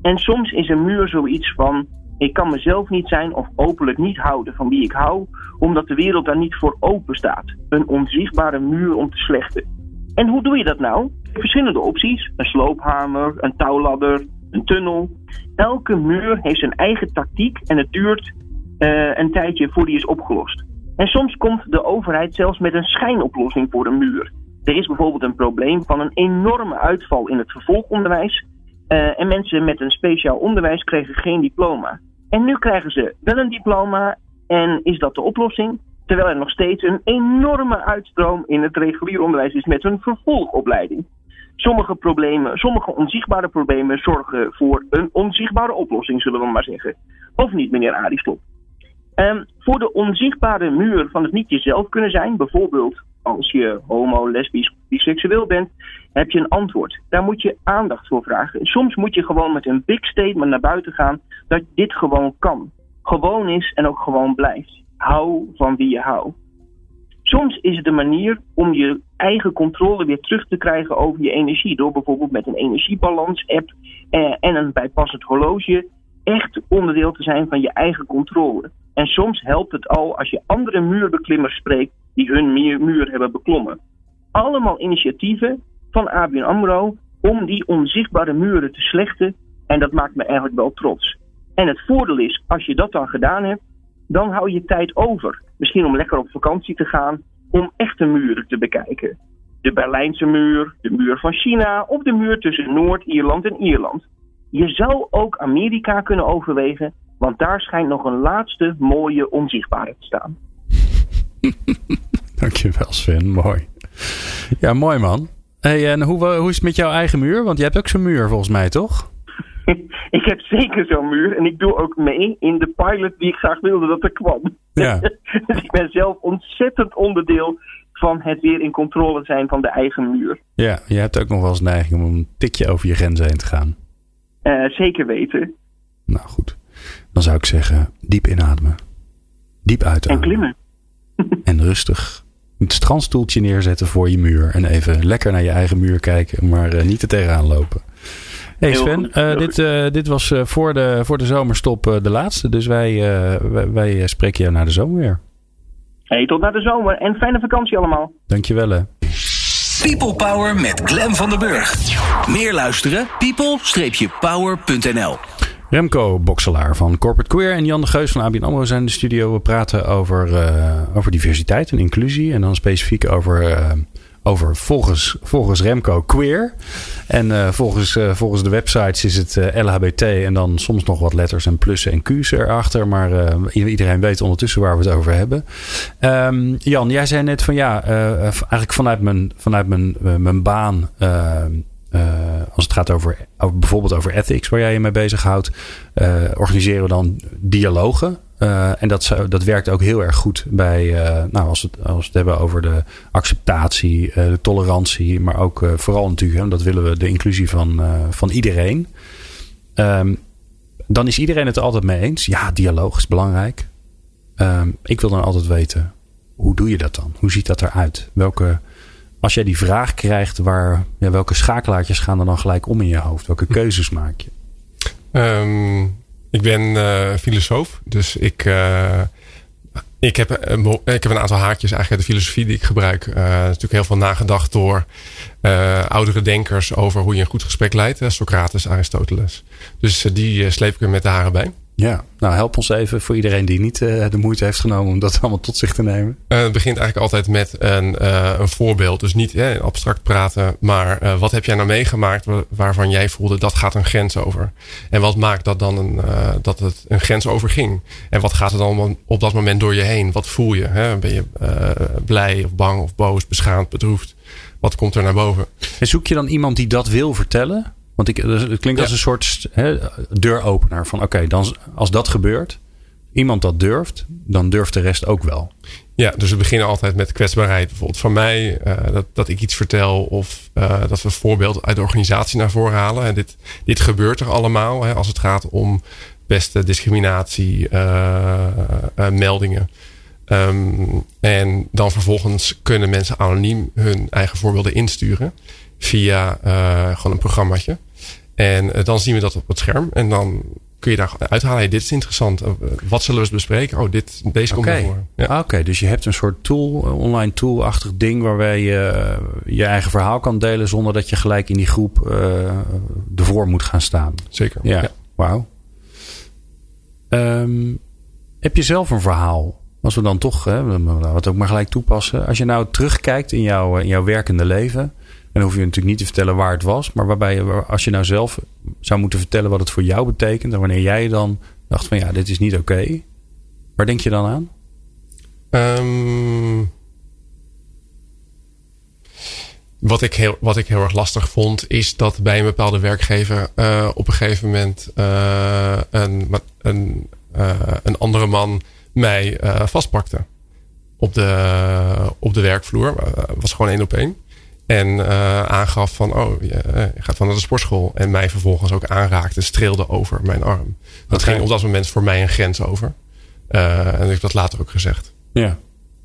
En soms is een muur zoiets van ik kan mezelf niet zijn of openlijk niet houden van wie ik hou, omdat de wereld daar niet voor open staat. Een onzichtbare muur om te slechten. En hoe doe je dat nou? Verschillende opties. Een sloophamer, een touwladder, een tunnel. Elke muur heeft zijn eigen tactiek en het duurt uh, een tijdje voor die is opgelost. En soms komt de overheid zelfs met een schijnoplossing voor een muur. Er is bijvoorbeeld een probleem van een enorme uitval in het vervolgonderwijs. Uh, en mensen met een speciaal onderwijs kregen geen diploma. En nu krijgen ze wel een diploma en is dat de oplossing? Terwijl er nog steeds een enorme uitstroom in het regulier onderwijs is met een vervolgopleiding. Sommige problemen, sommige onzichtbare problemen zorgen voor een onzichtbare oplossing, zullen we maar zeggen. Of niet, meneer Aristotle? Um, voor de onzichtbare muur van het niet jezelf kunnen zijn, bijvoorbeeld als je homo, lesbisch, biseksueel bent, heb je een antwoord. Daar moet je aandacht voor vragen. Soms moet je gewoon met een big statement naar buiten gaan dat dit gewoon kan. Gewoon is en ook gewoon blijft. Hou van wie je houdt. Soms is het een manier om je eigen controle weer terug te krijgen over je energie. Door bijvoorbeeld met een energiebalans-app eh, en een bijpassend horloge echt onderdeel te zijn van je eigen controle. En soms helpt het al als je andere muurbeklimmers spreekt die hun muur hebben beklommen. Allemaal initiatieven van ABN AMRO om die onzichtbare muren te slechten. En dat maakt me eigenlijk wel trots. En het voordeel is, als je dat dan gedaan hebt, dan hou je tijd over. Misschien om lekker op vakantie te gaan, om echte muren te bekijken. De Berlijnse muur, de muur van China of de muur tussen Noord-Ierland en Ierland. Je zou ook Amerika kunnen overwegen, want daar schijnt nog een laatste mooie onzichtbare te staan. Dankjewel Sven, mooi. Ja, mooi man. Hey, en hoe, hoe is het met jouw eigen muur? Want je hebt ook zo'n muur volgens mij, toch? ik heb zeker zo'n muur en ik doe ook mee in de pilot die ik graag wilde dat er kwam. Ja. dus ik ben zelf ontzettend onderdeel van het weer in controle zijn van de eigen muur. Ja, je hebt ook nog wel eens neiging om een tikje over je grenzen heen te gaan. Uh, zeker weten. Nou goed, dan zou ik zeggen diep inademen. Diep uitademen. En klimmen. en rustig het strandstoeltje neerzetten voor je muur. En even lekker naar je eigen muur kijken, maar uh, niet er tegenaan lopen. Hey Sven, uh, dit, uh, dit was voor, de, voor de zomerstop de laatste. Dus wij, wij, wij, spreken jou naar de zomer weer. Hey, tot naar de zomer en fijne vakantie allemaal. Dankjewel hè. People Power met Glen van den Burg. Meer luisteren? people-power.nl Remco Bokselaar van Corporate Queer en Jan de Geus van ABN AMRO zijn in de studio. We praten over, uh, over diversiteit en inclusie. En dan specifiek over, uh, over volgens, volgens Remco queer. En uh, volgens, volgens de websites is het LHBT en dan soms nog wat letters en plussen en Q's erachter. Maar iedereen weet ondertussen waar we het over hebben. Um, Jan, jij zei net van ja, eigenlijk vanuit mijn, vanuit mijn, mijn baan uh, als het gaat over, over, bijvoorbeeld over ethics, waar jij je mee bezighoudt, uh, organiseren we dan dialogen. Uh, en dat, dat werkt ook heel erg goed bij, nou, als, we het, als we het hebben over de acceptatie, de tolerantie, maar ook vooral natuurlijk, dat willen we, de inclusie van, van iedereen. Um, dan is iedereen het er altijd mee eens. Ja, dialoog is belangrijk. Um, ik wil dan altijd weten, hoe doe je dat dan? Hoe ziet dat eruit? Welke als jij die vraag krijgt, waar, ja, welke schakelaartjes gaan er dan gelijk om in je hoofd? Welke keuzes maak je? Um, ik ben uh, filosoof, dus ik, uh, ik, heb, uh, ik heb een aantal haakjes eigenlijk uit de filosofie die ik gebruik. is natuurlijk heel veel nagedacht door oudere denkers over hoe je een goed gesprek leidt. Socrates, Aristoteles. Dus die sleep ik er met de haren bij. Ja, nou help ons even voor iedereen die niet uh, de moeite heeft genomen om dat allemaal tot zich te nemen. Uh, het begint eigenlijk altijd met een, uh, een voorbeeld. Dus niet abstract praten, maar wat heb jij nou meegemaakt waarvan jij voelde dat gaat een grens over? En wat maakt dat dan een, dat het een grens over ging? En wat gaat er dan op dat moment door je heen? Wat voel je? Hè? Ben je blij of bang of boos, beschaamd, bedroefd? Wat komt er naar boven? En zoek je dan iemand die dat wil vertellen? Want ik, dus het klinkt als een soort hè, deuropener. Van oké, dan als dat gebeurt, iemand dat durft, dan durft de rest ook wel. Ja, dus we beginnen altijd met kwetsbaarheid. Bijvoorbeeld van mij, uh, dat, dat ik iets vertel of uh, dat we een voorbeeld uit de organisatie naar voren halen. En dit, dit gebeurt er allemaal hè, als het gaat om beste discriminatie, uh, meldingen. Um, en dan vervolgens kunnen mensen anoniem hun eigen voorbeelden insturen via gewoon een programmaatje. En eh, dan zien we dat op het scherm. En dan kun je daar uithalen. Hey, dit is interessant. Eh, wat zullen we eens bespreken? Oh, dit, deze komt okay. voor. Ja. Ah, oké, dus je hebt een soort tool, een online tool-achtig ding... waarbij je je eigen verhaal kan delen... zonder dat je gelijk in die groep ervoor moet gaan staan. Zeker. Ja, ja. wauw. Um, heb je zelf een verhaal? Als we dan toch, hè, laten we het ook maar gelijk toepassen. Als je nou terugkijkt in jouw, in jouw werkende leven... En hoef je natuurlijk niet te vertellen waar het was. Maar waarbij je, als je nou zelf zou moeten vertellen wat het voor jou betekent. En wanneer jij dan dacht van ja, dit is niet oké. Waar denk je dan aan? Um, wat, ik heel, wat ik heel erg lastig vond, is dat bij een bepaalde werkgever uh, op een gegeven moment uh, een, een, uh, een andere man mij vastpakte. Op de, op de werkvloer. was gewoon één op één. En uh, aangaf van, oh, je, je gaat van naar de sportschool. En mij vervolgens ook aanraakte, streelde over mijn arm. Dat okay. ging op dat moment voor mij een grens over. Uh, en ik heb dat later ook gezegd. Ja.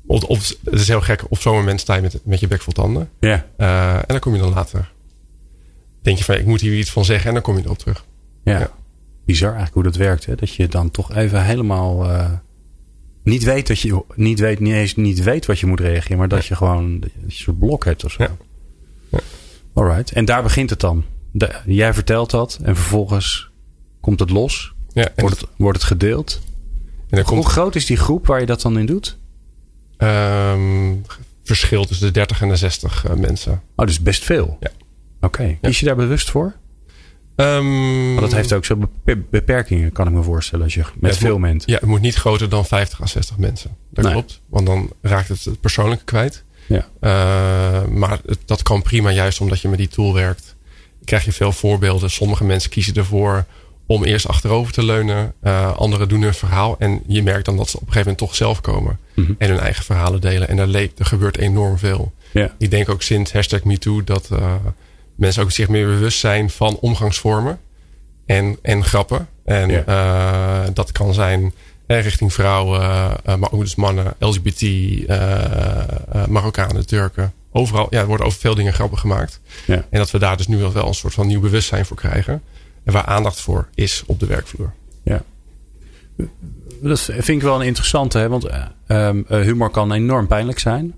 Of, of, het is heel gek, op zo'n moment sta je met, met je bek vol tanden. Ja. Uh, en dan kom je dan later. Denk je van, ik moet hier iets van zeggen en dan kom je erop terug. Ja. ja. Bizar eigenlijk hoe dat werkt. Hè? Dat je dan toch even helemaal niet weet dat je niet weet, niet eens niet weet wat je moet reageren. Maar dat je gewoon dat je een soort blok hebt of zo. Ja. Alright. En daar begint het dan. De, jij vertelt dat en vervolgens komt het los. Ja, wordt, het, wordt het gedeeld. En Hoe komt... groot is die groep waar je dat dan in doet? Um, verschil tussen de 30 en de 60 uh, mensen. Oh, dus best veel. Ja. Oké. Okay. Kies je daar bewust voor? Um, dat heeft ook zo beperkingen, kan ik me voorstellen, als je met ja, veel mensen. Ja, het moet niet groter dan 50 à 60 mensen. Dat nee. klopt. Want dan raakt het het persoonlijke kwijt. Ja. maar dat kan prima juist omdat je met die tool werkt. Krijg je veel voorbeelden. Sommige mensen kiezen ervoor om eerst achterover te leunen. Uh, anderen doen hun verhaal. En je merkt dan dat ze op een gegeven moment toch zelf komen. Mhm. En hun eigen verhalen delen. En er, leek, er gebeurt enorm veel. Ja. Ik denk ook sinds hashtag MeToo dat uh, mensen ook zich meer bewust zijn van omgangsvormen. En, en grappen. En ja. dat kan zijn richting vrouwen, maar ook dus mannen, LGBT, Marokkanen, Turken. Overal, ja, er worden over veel dingen grappen gemaakt. Ja. En dat we daar dus nu wel een soort van nieuw bewustzijn voor krijgen. En waar aandacht voor is op de werkvloer. Ja. Dat vind ik wel een interessante, hè? want uh, humor kan enorm pijnlijk zijn.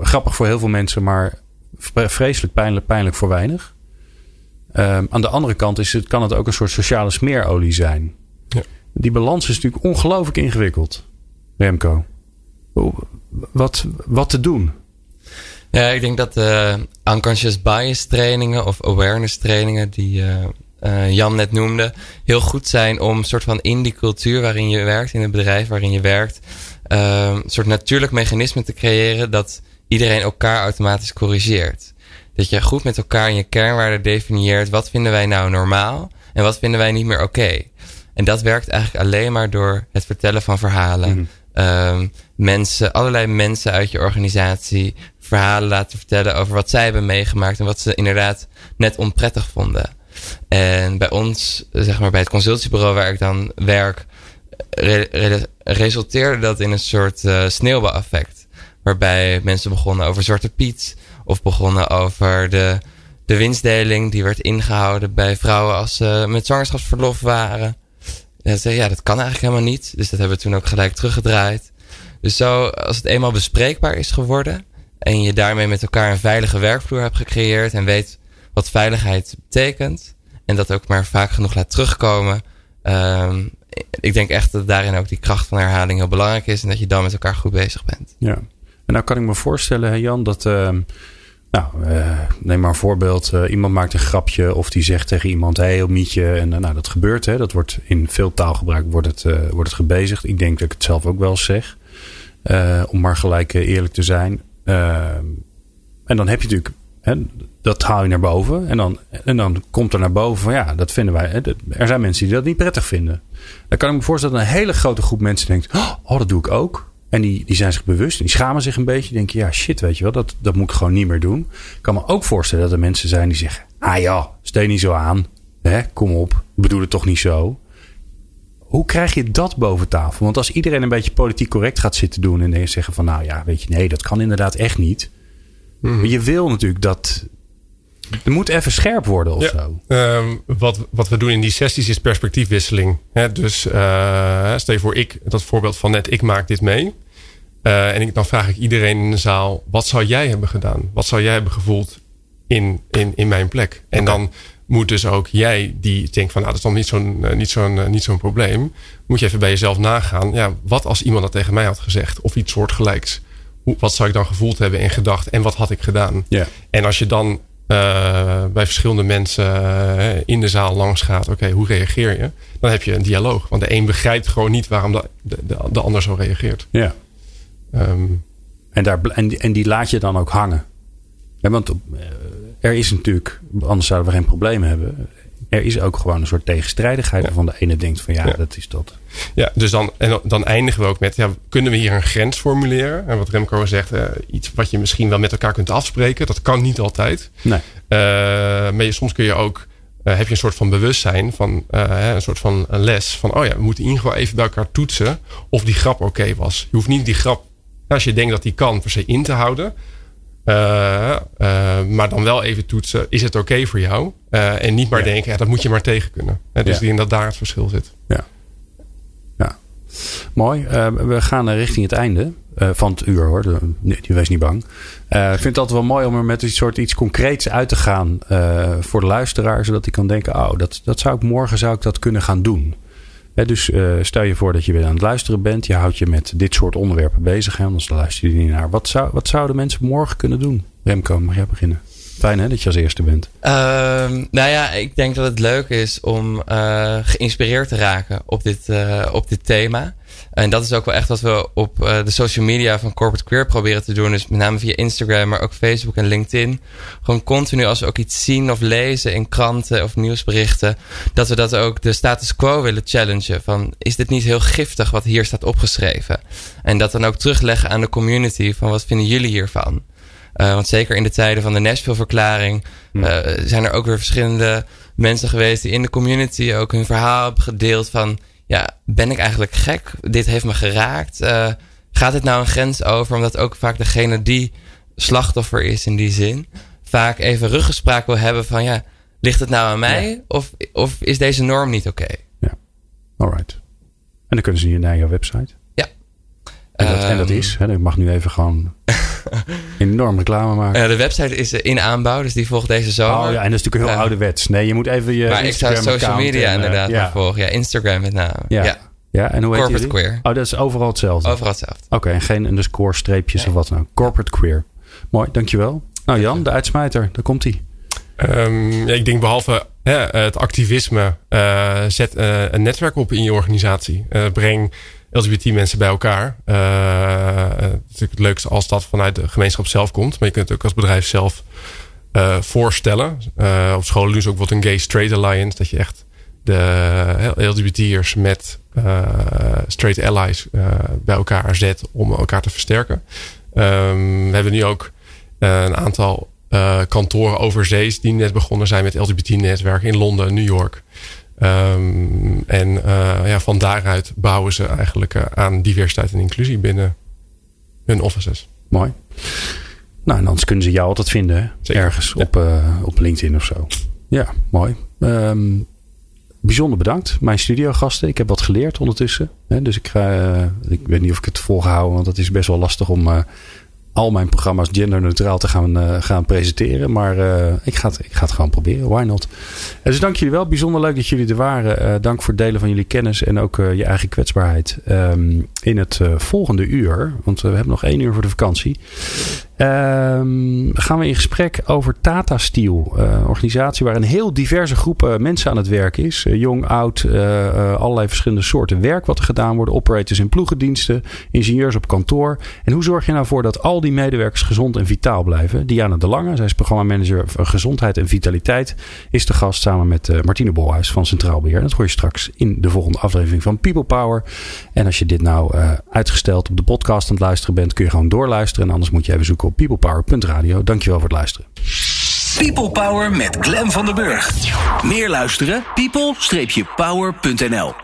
Grappig voor heel veel mensen, maar vreselijk pijnlijk, pijnlijk voor weinig. Um, aan de andere kant is het, kan het ook een soort sociale smeerolie zijn. Die balans is natuurlijk ongelooflijk ingewikkeld, Remco. Wat, wat te doen? Ja, ik denk dat uh, unconscious bias trainingen of awareness trainingen die uh, uh, Jan net noemde, heel goed zijn om soort van in die cultuur waarin je werkt, in het bedrijf waarin je werkt, uh, een soort natuurlijk mechanisme te creëren dat iedereen elkaar automatisch corrigeert. Dat je goed met elkaar in je kernwaarden definieert wat vinden wij nou normaal en wat vinden wij niet meer oké. En dat werkt eigenlijk alleen maar door het vertellen van verhalen. Mm -hmm. mensen, allerlei mensen uit je organisatie verhalen laten vertellen over wat zij hebben meegemaakt en wat ze inderdaad net onprettig vonden. En bij ons, zeg maar bij het consultiebureau waar ik dan werk, resulteerde dat in een soort uh, sneeuwbaleffect. Waarbij mensen begonnen over Zwarte Piet. Of begonnen over de, de winstdeling die werd ingehouden bij vrouwen als ze met zwangerschapsverlof waren. Ja, ze, ja, dat kan eigenlijk helemaal niet. Dus dat hebben we toen ook gelijk teruggedraaid. Dus zo, als het eenmaal bespreekbaar is geworden. En je daarmee met elkaar een veilige werkvloer hebt gecreëerd. En weet wat veiligheid betekent. En dat ook maar vaak genoeg laat terugkomen. Um, ik denk echt dat daarin ook die kracht van herhaling heel belangrijk is. En dat je dan met elkaar goed bezig bent. Ja. En nou kan ik me voorstellen, Jan, dat. Uh, nou, uh, neem maar een voorbeeld. Uh, iemand maakt een grapje of die zegt tegen iemand: hé, hey, mietje. En nou, dat gebeurt. Hè. Dat wordt in veel taalgebruik wordt het, wordt het gebezigd. Ik denk dat ik het zelf ook wel zeg. om maar gelijk eerlijk te zijn. Ehm, en dan heb je natuurlijk dat haal je naar boven. En dan, en dan komt er naar boven van ja, dat vinden wij. Er zijn mensen die dat niet prettig vinden. Dan kan ik me voorstellen dat een hele grote groep mensen denkt: Oh, dat doe ik ook. En die, die zijn zich bewust en die schamen zich een beetje. Denken: Ja, shit, weet je wel, dat, dat moet ik gewoon niet meer doen. Ik kan me ook voorstellen dat er mensen zijn die zeggen: Ah ja, steen niet zo aan. Hè, kom op, ik bedoel het toch niet zo. Hoe krijg je dat boven tafel? Want als iedereen een beetje politiek correct gaat zitten doen en zeggen van nou ja, weet je, nee, dat kan inderdaad echt niet. Mhm. Je wil natuurlijk dat, er moet even scherp worden of zo. Um, wat, wat we doen in die sessies is perspectiefwisseling. Dus uh, stel je voor, ik, dat voorbeeld van net, ik maak dit mee. Uh, en ik, dan vraag ik iedereen in de zaal, wat zou jij hebben gedaan? Wat zou jij hebben gevoeld in, in, in mijn plek? En dan moet dus ook jij, die denkt van, nou, dat is dan niet zo'n uh, niet zo'n niet zo'n probleem. Moet je even bij jezelf nagaan. Ja, wat als iemand dat tegen mij had gezegd? Of iets soortgelijks? Hoe, wat zou ik dan gevoeld hebben en gedacht? En wat had ik gedaan? Ja. En als je dan uh, bij verschillende mensen uh, in de zaal langs gaat. Oké, hoe reageer je? Dan heb je een dialoog. Want de een begrijpt gewoon niet waarom de, de, de ander zo reageert. Ja. Um, en, daar, en, en die laat je dan ook hangen. Ja, want uh, er is natuurlijk, anders zouden we geen probleem hebben er is ook gewoon een soort tegenstrijdigheid waarvan de ene denkt van ja, dat is dat. Ja, dus dan, en dan eindigen we ook met, ja, kunnen we hier een grens formuleren? En wat Remco zegt, uh, iets wat je misschien wel met elkaar kunt afspreken. Dat kan niet altijd. Nee. Uh, maar soms kun je ook, uh, heb je een soort van bewustzijn van een soort van een les. Van, oh ja, we moeten in ieder geval even bij elkaar toetsen of die grap oké was. Je hoeft niet die grap, als je denkt dat die kan, per se in te houden. Uh, uh, maar dan wel even toetsen, is het oké okay voor jou? Uh, en niet maar denken, ja, dat moet je maar tegen kunnen. dus denk dat daar het verschil zit. Ja, ja. mooi. we gaan richting het einde van het uur hoor. Nee, wees niet bang. ik vind het altijd wel mooi om er met een soort iets concreets uit te gaan voor de luisteraar. Zodat hij kan denken, oh, dat, dat zou ik morgen zou ik dat kunnen gaan doen dus uh, stel je voor dat je weer aan het luisteren bent. Je houdt je met dit soort onderwerpen bezig. Hè, anders luister je niet naar. Wat, zou, wat zouden mensen morgen kunnen doen? Remco, mag jij beginnen? Fijn hè, dat je als eerste bent. Um, nou ja, ik denk dat het leuk is om uh, geïnspireerd te raken op dit, uh, op dit thema. En dat is ook wel echt wat we op de social media van Corporate Queer proberen te doen. Dus met name via Instagram, maar ook Facebook en LinkedIn. Gewoon continu als we ook iets zien of lezen in kranten of nieuwsberichten. Dat we dat ook de status quo willen challengen. Van is dit niet heel giftig wat hier staat opgeschreven? En dat dan ook terugleggen aan de community van wat vinden jullie hiervan? Uh, want zeker in de tijden van de Nashville-verklaring uh, zijn er ook weer verschillende mensen geweest die in de community ook hun verhaal hebben gedeeld van, ja, ben ik eigenlijk gek? Dit heeft me geraakt. Uh, gaat dit nou een grens over? Omdat ook vaak degene die slachtoffer is in die zin, vaak even ruggespraak wil hebben van, ja, ligt het nou aan mij? Of, of is deze norm niet oké? Okay? Ja, alright. En dan kunnen ze hier naar jouw website. En dat, en dat ehm, is, hè, ik mag nu even gewoon enorm reclame maken. de website is in aanbouw, dus die volgt deze zomer. Oh ja, en dat is natuurlijk heel uh, ouderwets. Nee, je moet even je Maar Instagram ik zou social media en, inderdaad uh, ja. volgen. Ja, Instagram met name. Ja. ja. ja. en hoe Corporate heet Queer. Oh, dat is overal hetzelfde? Overal hetzelfde. Oké, okay, en geen underscore streepjes of wat dan ook. Corporate Queer. Mooi, dankjewel. Nou Jan, de uitsmijter, daar komt hij. Um, ja, ik denk behalve het activisme, uh, zet uh, een netwerk op in je organisatie. Uh, breng LGBT-mensen bij elkaar. Uh, het is het leukste als dat vanuit de gemeenschap zelf komt. Maar je kunt het ook als bedrijf zelf uh, voorstellen. Uh, op scholen ze ook wat een Gay Straight Alliance. Dat je echt de LGBT'ers met straight allies bij elkaar zet om elkaar te versterken. Um, we hebben nu ook een aantal kantoren overzees die net begonnen zijn met LGBT-netwerken in Londen, New York. Um, en uh, ja, van daaruit bouwen ze eigenlijk uh, aan diversiteit en inclusie binnen hun offices. Mooi. Nou, en anders kunnen ze jou altijd vinden. Ergens op, uh, op LinkedIn of zo. Ja, mooi. Um, bijzonder bedankt. Mijn studiogasten. Ik heb wat geleerd ondertussen. Hè, dus ik, ik weet niet of ik het volgehouden. Want het is best wel lastig om al mijn programma's genderneutraal te gaan, uh, gaan presenteren. Maar uh, ik, ga het, ik ga het gewoon proberen. Why not? dus dank jullie wel. Bijzonder leuk dat jullie er waren. Dank voor het delen van jullie kennis en ook je eigen kwetsbaarheid. Um, in het volgende uur, want we hebben nog één uur voor de vakantie. Um, gaan we in gesprek over Tata Steel. een organisatie waar een heel diverse groep mensen aan het werk is. jong, oud, allerlei verschillende soorten werk wat er gedaan wordt. Operators in ploegendiensten, ingenieurs op kantoor. En hoe zorg je nou voor dat al die medewerkers gezond en vitaal blijven. Diana de Lange, zij is programmamanager gezondheid en vitaliteit, is de gast samen met Martine Bolhuis van Centraal Beheer. Dat hoor je straks in de volgende aflevering van People Power. En als je dit nou uitgesteld op de podcast aan het luisteren bent, kun je gewoon doorluisteren. En anders moet je even zoeken op peoplepower.radio. Dankjewel voor het luisteren. People Power met Glen van der Burg. Meer luisteren? people-power.nl